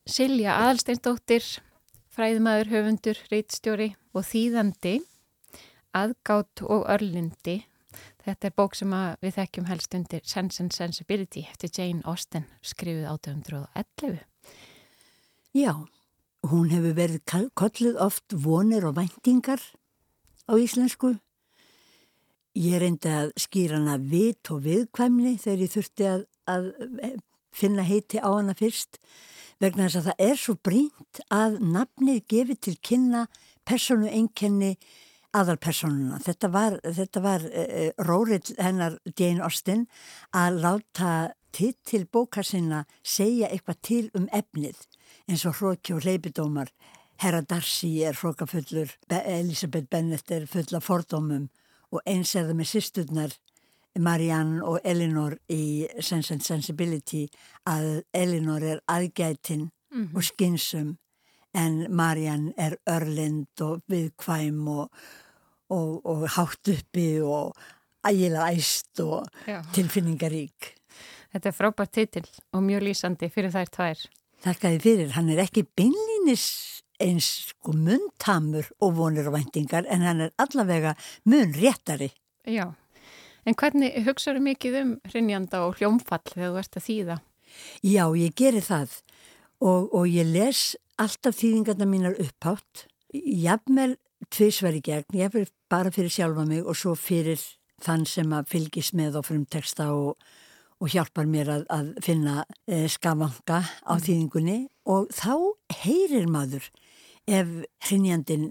Silja Aðalsteinsdóttir, fræðumæður, höfundur, reitstjóri og þýðandi, aðgátt og örlindi. Þetta er bók sem við þekkjum helst undir Sense and Sensibility eftir Jane Austen, skrifuð 1811. Já, hún hefur verið kolluð oft vonir og væntingar á íslensku. Ég reyndi að skýra hana vit og viðkvæmni þegar ég þurfti að, að finna heiti á hana fyrst vegna þess að það er svo brínt að nafnið gefið til kynna personu einkenni aðalpersonuna. Þetta var, þetta var uh, rórill hennar Jane Austen að láta titil bókar sinna segja eitthvað til um efnið eins og hróki og leipidómar. Herra Darcy er hrókafullur, Elisabeth Bennet er full af fordómum og eins er það með sýsturnar Marianne og Elinor í Sense and Sensibility að Elinor er aðgætin mm -hmm. og skinsum en Marianne er örlind og viðkvæm og, og, og hátt uppi og ægilega æst og Já. tilfinningarík. Þetta er frábært titil og mjög lýsandi fyrir þær tvær. Þakkaði fyrir, hann er ekki beinlýnis eins sko muntamur og vonir og vendingar en hann er allavega mun réttari. Já. En hvernig hugsaður mikið um hrinnjanda og hljómfall þegar þú ert að þýða? Já, ég gerir það og, og ég les alltaf þýðingarna mínar upphátt. Jafnvel tviðsveri gegn, fyrir bara fyrir sjálfa mig og svo fyrir þann sem að fylgis með og frumteksta og, og hjálpar mér að, að finna e, skavanga á mm. þýðingunni og þá heyrir maður ef hrinnjandin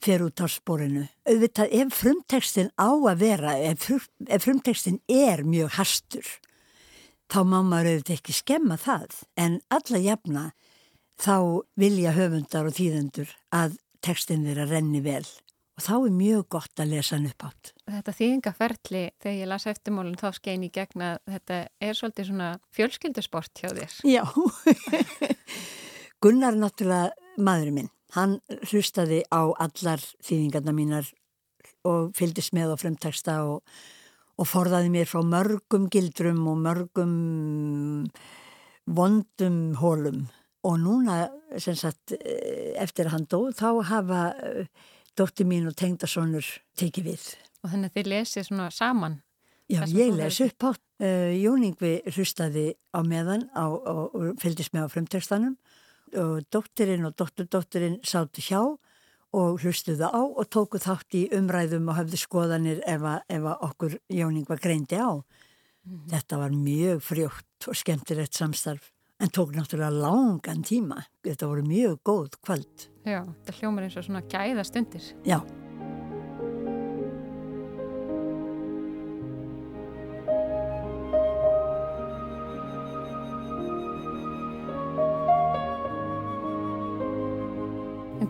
fer út á sporinu. Auðvitað ef frumtekstin á að vera, ef, frum, ef frumtekstin er mjög hastur, þá má maður auðvitað ekki skemma það. En alla jafna þá vilja höfundar og þýðendur að tekstin þeirra renni vel. Og þá er mjög gott að lesa hann upp átt. Þetta þýðingaferli, þegar ég las eftirmólinn þá skein í gegna, þetta er svolítið svona fjölskyldusport hjá þér. Já, Gunnar er náttúrulega maðurinn minn. Hann hlustaði á allar þýðingarna mínar og fyldist með á fremteksta og, og forðaði mér frá mörgum gildrum og mörgum vondum hólum. Og núna, sem sagt, eftir að hann dó, þá hafa eh, dótti mín og tengdasónur tekið við. Og þannig að þið lesið svona saman? Já, ég les upp átt. Uh, Jóningvi hlustaði á meðan á, og, og fyldist með á fremtekstanum og dóttirinn og dótturdóttirinn sátu hjá og hlustuðu á og tóku þátt í umræðum og hafðu skoðanir ef að, okkur Jóning var greindi á. Mm -hmm. Þetta var mjög frjótt og skemmtilegt samstarf en tók náttúrulega langan tíma. Þetta voru mjög góð kvöld. Já, þetta hljómar eins og svona gæða stundir. Já.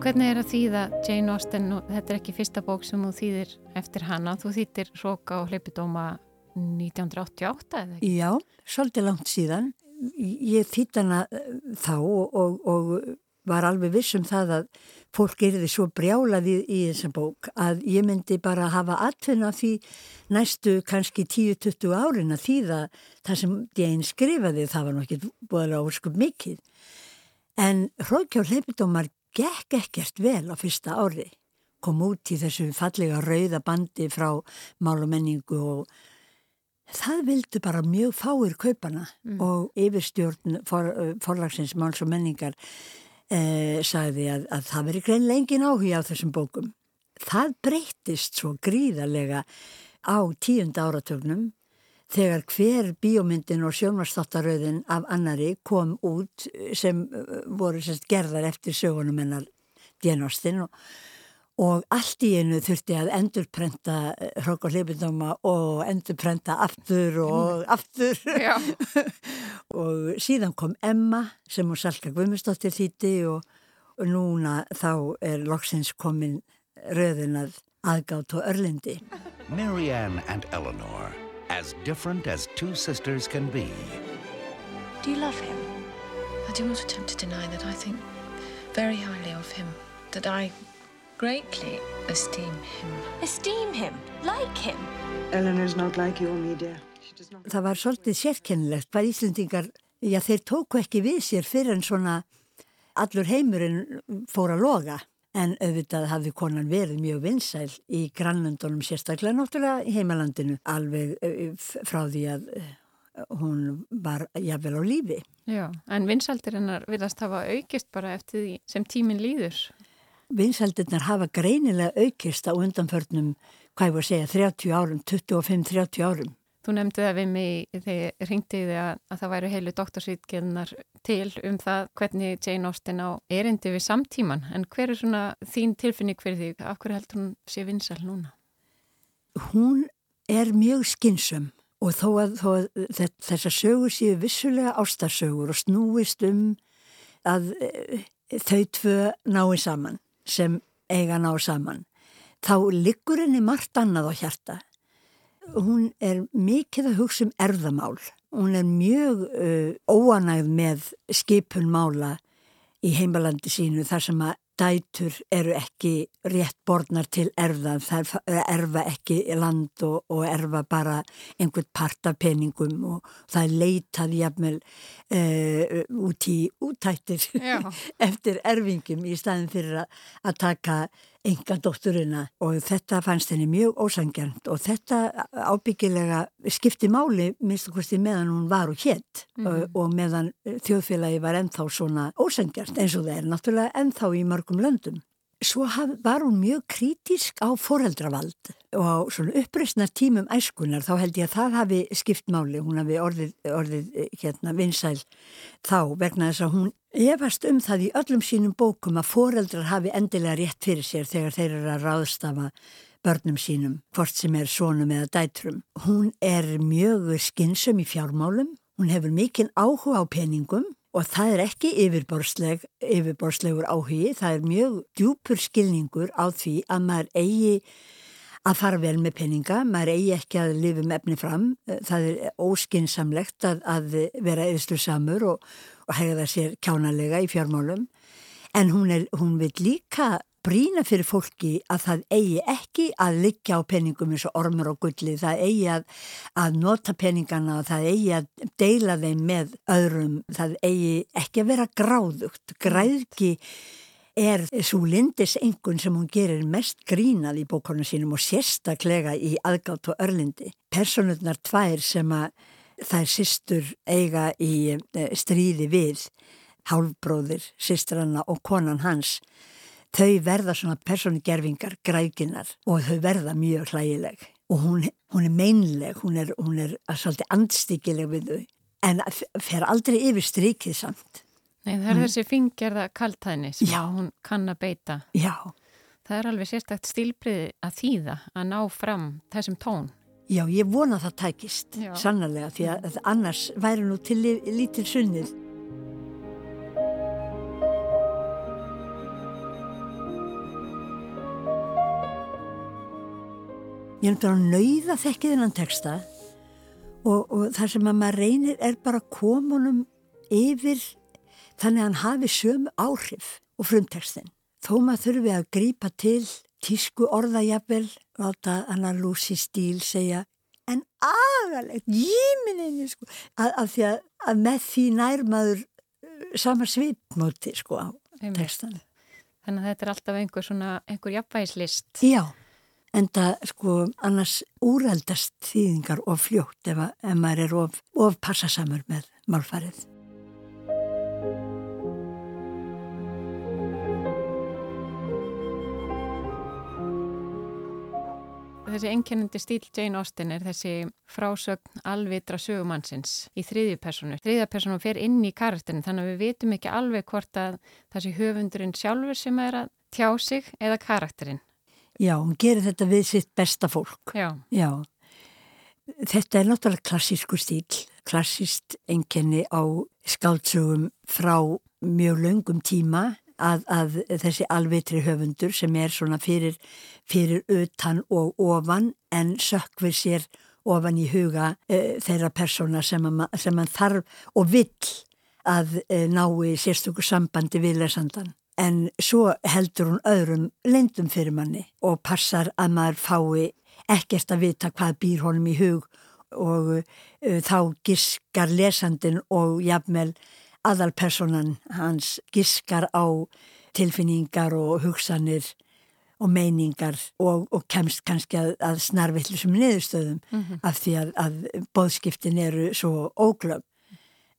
hvernig er að þýða Jane Austen og þetta er ekki fyrsta bók sem þú þýðir eftir hana, þú þýttir Róka og Hlaupidóma 1988 eða ekki? Já, svolítið langt síðan ég þýtt hana eh, þá og, og, og var alveg vissum það að fólk erði svo brjálaði í, í þessum bók að ég myndi bara hafa atfinna því næstu kannski 10-20 árin að þýða það sem Jane skrifaði, það var búið að óskup mikið. En Róka og Hlaupidómar gekk ekkert vel á fyrsta ári. Kom út í þessu fallega rauða bandi frá málumenningu og það vildu bara mjög fáir kaupana mm. og yfirstjórn for, forlagsins máls og menningar eh, sagði að, að það veri greinlega engin áhuga á þessum bókum. Það breytist svo gríðarlega á tíunda áratögnum þegar hver bíómyndin og sjónvarstáttaröðin af annari kom út sem uh, voru sérst gerðar eftir sögunum hennar djenostinn og, og allt í einu þurfti að endurprenta hrók og hlipindóma og endurprenta aftur og aftur og síðan kom Emma sem hún Salka Guðmustóttir þýtti og, og núna þá er loksins komin röðin að aðgátt og örlindi Marianne and Eleanor as different as two sisters can be. Do you love him? I do not attempt to deny that I think very highly of him, that I greatly esteem him. Esteem him? Like him? Eleanor's not like you or me, dear. Það var svolítið sérkennilegt hvað Íslendingar, já þeir tóku ekki við sér fyrir en svona allur heimurinn fór að loga en auðvitað hafði konan verið mjög vinsæl í grannlöndunum sérstaklega náttúrulega í heimalandinu alveg frá því að hún var jáfnvel á lífi. Já, en vinsældir hennar vilast hafa aukist bara eftir því sem tímin líður. Vinsældirnar hafa greinilega aukist á undanförnum, hvað ég voru að segja, 30 árum, 25-30 árum. Þú nefndi það við mig þegar ringtiði að, að það væru heilu doktorsvítgennar til um það hvernig Jane Austen á erindi við samtíman. En hver er svona þín tilfinning fyrir því? Af hverju heldur hún sé vinsal núna? Hún er mjög skinsum og þó að, þó að þessar sögur séu vissulega ástarsögur og snúist um að e, þau tvö nái saman sem eiga ná saman. Þá liggur henni margt annað á hjarta hún er mikið að hugsa um erðamál. Hún er mjög uh, óanægð með skipun mála í heimalandi sínu þar sem að dætur eru ekki rétt borðnar til erfa, það erfa ekki land og, og erfa bara einhvern part af peningum og það er leitað jafnvel uh, út í útættir eftir erfingum í staðin fyrir að, að taka enga dótturina og þetta fannst henni mjög ósangjant og þetta ábyggilega skipti máli minnst okkur stið meðan hún var og hétt mm. og, og meðan þjóðfélagi var ennþá svona ósangjant eins og það er náttúrulega ennþá í mörgum löndum. Svo haf, var hún mjög krítisk á foreldravald og á svona uppreysnar tímum æskunar þá held ég að það hafi skipt máli, hún hafi orðið, orðið hérna vinsæl þá vegna þess að hún efast um það í öllum sínum bókum að foreldrar hafi endilega rétt fyrir sér þegar þeir eru að ráðstafa börnum sínum, hvort sem er sónum eða dætrum. Hún er mjög skinsum í fjármálum, hún hefur mikinn áhuga á peningum og það er ekki yfirborsleg, yfirborslegur áhugi, það er mjög djúpur skilningur á því að maður eigi að fara vel með peninga, maður eigi ekki að lifa með efni fram, það er óskinsamlegt að, að vera eðslu samur og, og hegða sér kjánalega í fjármálum, en hún, er, hún vil líka brína fyrir fólki að það eigi ekki að liggja á peningum eins og ormur og gulli, það eigi að, að nota peningana og það eigi að deila þeim með öðrum, það eigi ekki að vera gráðugt, græðki er svo lindis engun sem hún gerir mest grínað í bókona sínum og sérstaklega í aðgátt og örlindi. Personurnar tvær sem að þær sýstur eiga í eh, stríði við, hálfbróðir, sýstranna og konan hans, þau verða svona persónugerfingar grækinar og þau verða mjög hlægileg og hún, hún er meinleg, hún er, hún er svolítið andstíkileg við þau en fer aldrei yfir strikið samt. Nei það er mm. þessi fingerða kaltæðni sem Já. hún kann að beita. Já. Það er alveg sérstakt stílbriði að þýða að ná fram þessum tón. Já, ég vona það tækist, Já. sannarlega, því að annars væri nú til lítil sunnið. Ég er náttúrulega nauða þekkið innan texta og, og það sem að maður reynir er bara komunum yfir þannig að hann hafi sömu áhrif og frumtekstin. Þó maður þurfi að grípa til tísku orðajafel og átta hann að Lucy Steele segja en aðalegt, jíminni sko, að, að því að, að með því nærmaður uh, samar svipmóti sko á tekstan. Þannig að þetta er alltaf einhver svona, einhver jafnvægislist. Já en það sko annars úrældast þýðingar of fljótt ef, ef maður er of, of passasamur með málfarið. Þessi ennkennandi stíl Jane Austen er þessi frásögn alvitra sögumannsins í þriðju personu. Þriðja personu fer inn í karakterin þannig að við vitum ekki alveg hvort að þessi höfundurinn sjálfur sem er að tjá sig eða karakterin. Já, hún gerir þetta við sitt besta fólk. Já. Já. Þetta er náttúrulega klassísku stíl, klassíst enkenni á skáltsögum frá mjög löngum tíma að, að þessi alvitri höfundur sem er svona fyrir, fyrir utan og ofan en sökver sér ofan í huga e, þeirra persóna sem, hann þarf og vill að e, ná í sérstökur sambandi við lesandan en svo heldur hún öðrum lendum fyrir manni og passar að maður fái ekkert að vita hvað býr honum í hug og uh, þá giskar lesandin og jafnvel aðalpersonan hans giskar á tilfinningar og hugsanir og meiningar og, og kemst kannski að, að snarvillisum niðurstöðum mm -hmm. af því að, að bóðskiptin eru svo óglöf.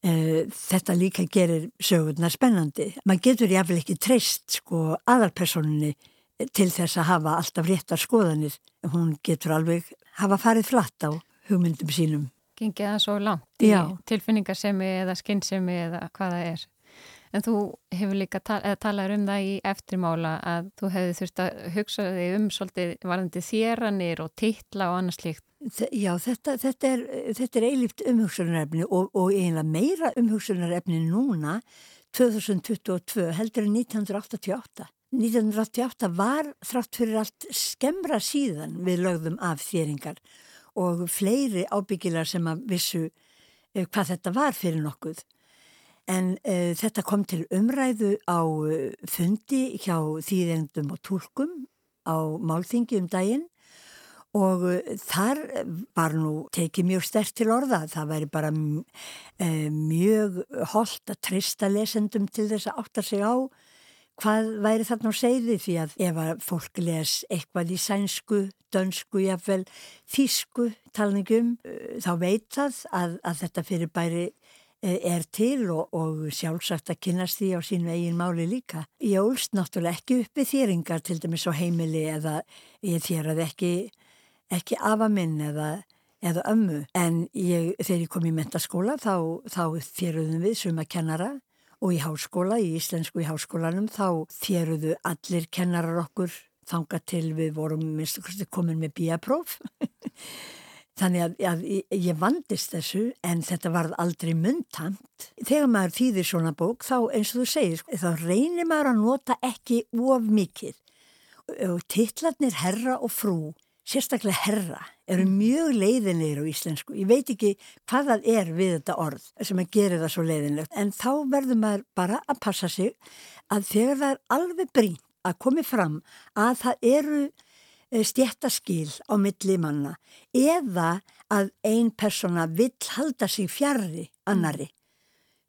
Eh, þetta líka gerir sögurnar spennandi. Man getur jáfnvel ekki treyst sko aðalpersoninni til þess að hafa alltaf réttar skoðanir. Hún getur alveg hafa farið flatt á hugmyndum sínum. Gengið það svo langt í tilfinningarsemi eða skinnsemi eða hvaða er. En þú hefur líka tal talað um það í eftirmála að þú hefði þurft að hugsa þig um svolítið varðandi þéranir og titla og annars líkt. Já, þetta, þetta er, er eilift umhugsunarefni og, og eiginlega meira umhugsunarefni núna 2022 heldur en 1988. 1988 var þrátt fyrir allt skemra síðan við lögðum af þéringar og fleiri ábyggilar sem að vissu eh, hvað þetta var fyrir nokkuð. En uh, þetta kom til umræðu á uh, fundi hjá þýðendum og tólkum á málþingi um daginn og uh, þar var nú tekið mjög stert til orða. Það væri bara mjög holdt að trista lesendum til þess að átta sig á hvað væri þarna á segði því að ef að fólk les eitthvað í sænsku, dönsku, jáfnvel þísku talningum þá veit það að, að þetta fyrir bæri er til og, og sjálfsagt að kynast því á sínu eigin máli líka. Ég ólst náttúrulega ekki uppi þýringar til dæmis á heimili eða ég þýraði ekki, ekki afa minn eða, eða ömmu. En ég, þegar ég kom í mentaskóla þá, þá þýruðum við suma kennara og í háskóla, í íslensku í háskólanum þá þéruðu allir kennarar okkur þanga til við vorum komin með bíapróf þannig að, að ég vandist þessu en þetta var aldrei myndtamt þegar maður þýðir svona bók þá eins og þú segir þá reynir maður að nota ekki of mikið. Og titlarnir herra og frú sérstaklega herra, eru mjög leiðinlegur á íslensku. Ég veit ekki hvað það er við þetta orð sem að gera það svo leiðinlegt. En þá verður maður bara að passa sig að þegar það er alveg brín að komi fram að það eru eh, stjættaskil á milli manna eða að ein persona vill halda sig fjarrri annari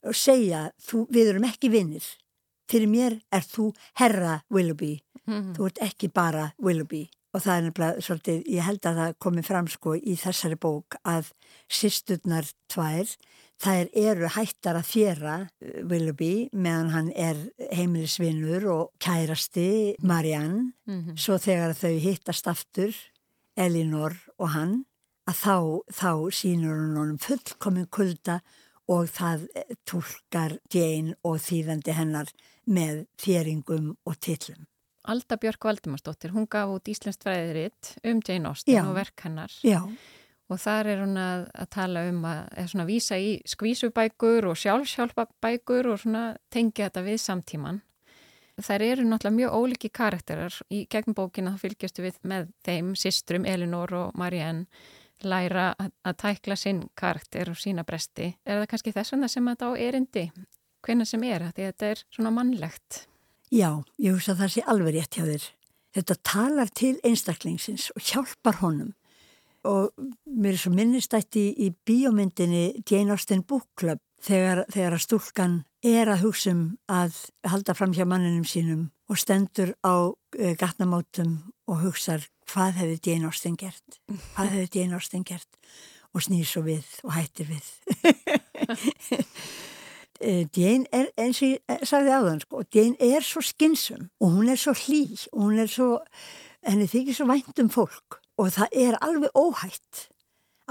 og segja þú, við erum ekki vinnir. Fyrir mér er þú herra Willoughby. Mm -hmm. Þú ert ekki bara Willoughby. Og það er nefnilega svolítið, ég held að það komi fram sko í þessari bók að sýsturnar tvær, þær eru hættar að fjera uh, Willoughby meðan hann er heimilisvinnur og kærasti Marianne. Mm -hmm. Svo þegar þau hittast aftur, Elinor og hann, að þá, þá sínur hann honum fullkomin kulda og það eh, tólkar Jane og þýðandi hennar með fjeringum og tillum. Alda Björk Valdimarsdóttir, hún gaf út Íslandst fræðiritt um Jane Austen Já. og verk hennar Já. og þar er hún að, að tala um að, að svona, vísa í skvísubækur og sjálfsjálfabækur og svona, tengja þetta við samtíman. Þær eru náttúrulega mjög óliki karakterar í gegnum bókina þá fylgjastu við með þeim, sistrum Elinor og Marianne læra að, að tækla sinn karakter og sína bresti. Er það kannski þess vegna sem þetta á erindi? Hvenna sem er, þetta er svona mannlegt? Já, ég hugsa að það sé alveg rétt hjá þér. Þetta talar til einstaklingsins og hjálpar honum. Og mér er svo minnistætti í, í bíómyndinni Jane Austen Book Club þegar, þegar að stúlkan er að hugsa um að halda fram hjá manninum sínum og stendur á uh, gatnamótum og hugsa hvað hefði Jane Austen gert? Hvað hefði Jane Austen gert? Og snýr svo við og hættir við. Eh, Jane er, eins og ég sagði áðan, sko, Jane er svo skinsum og hún er svo hlý og hún er svo, henni þykir svo vænt um fólk og það er alveg óhætt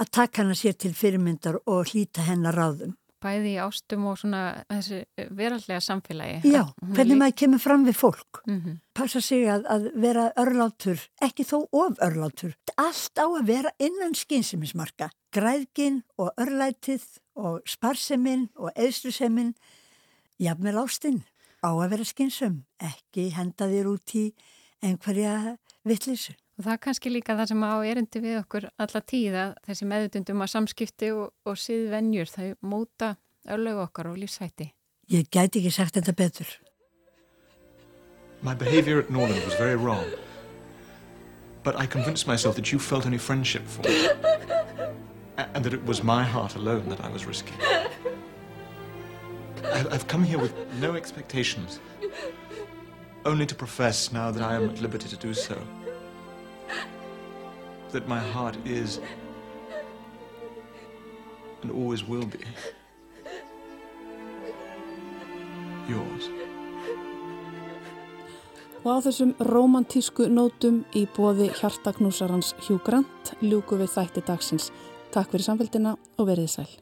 að taka hana sér til fyrirmyndar og hlýta hennar ráðum. Bæði í ástum og svona þessi verallega samfélagi. Já, hvernig maður kemur fram við fólk. Mm -hmm. Passa sig að, að vera örlátur, ekki þó of örlátur. Allt á að vera innan skinsimismarka. Græðgin og örlætið og sparseminn og eðsluseminn jafnvel ástinn á að vera skynsum, ekki henda þér út í einhverja vittlisu. Og það er kannski líka það sem á erindi við okkur alla tíða, þessi meðutundum að samskipti og, og síðvenjur, það móta örlögu okkar og lífsætti. Ég gæti ekki sagt þetta betur. My behavior at Norland was very wrong. But I convinced myself that you felt any friendship for me. and that it was my heart alone that I was risking. I've come here with no expectations. Only to profess now that I am at liberty to do so. That my heart is and always will be yours. Og á þessum romantísku nótum í bóði hjartaknúsarans Hugh Grant ljúku við þætti dagsins. Takk fyrir samfélgina og verið sæl.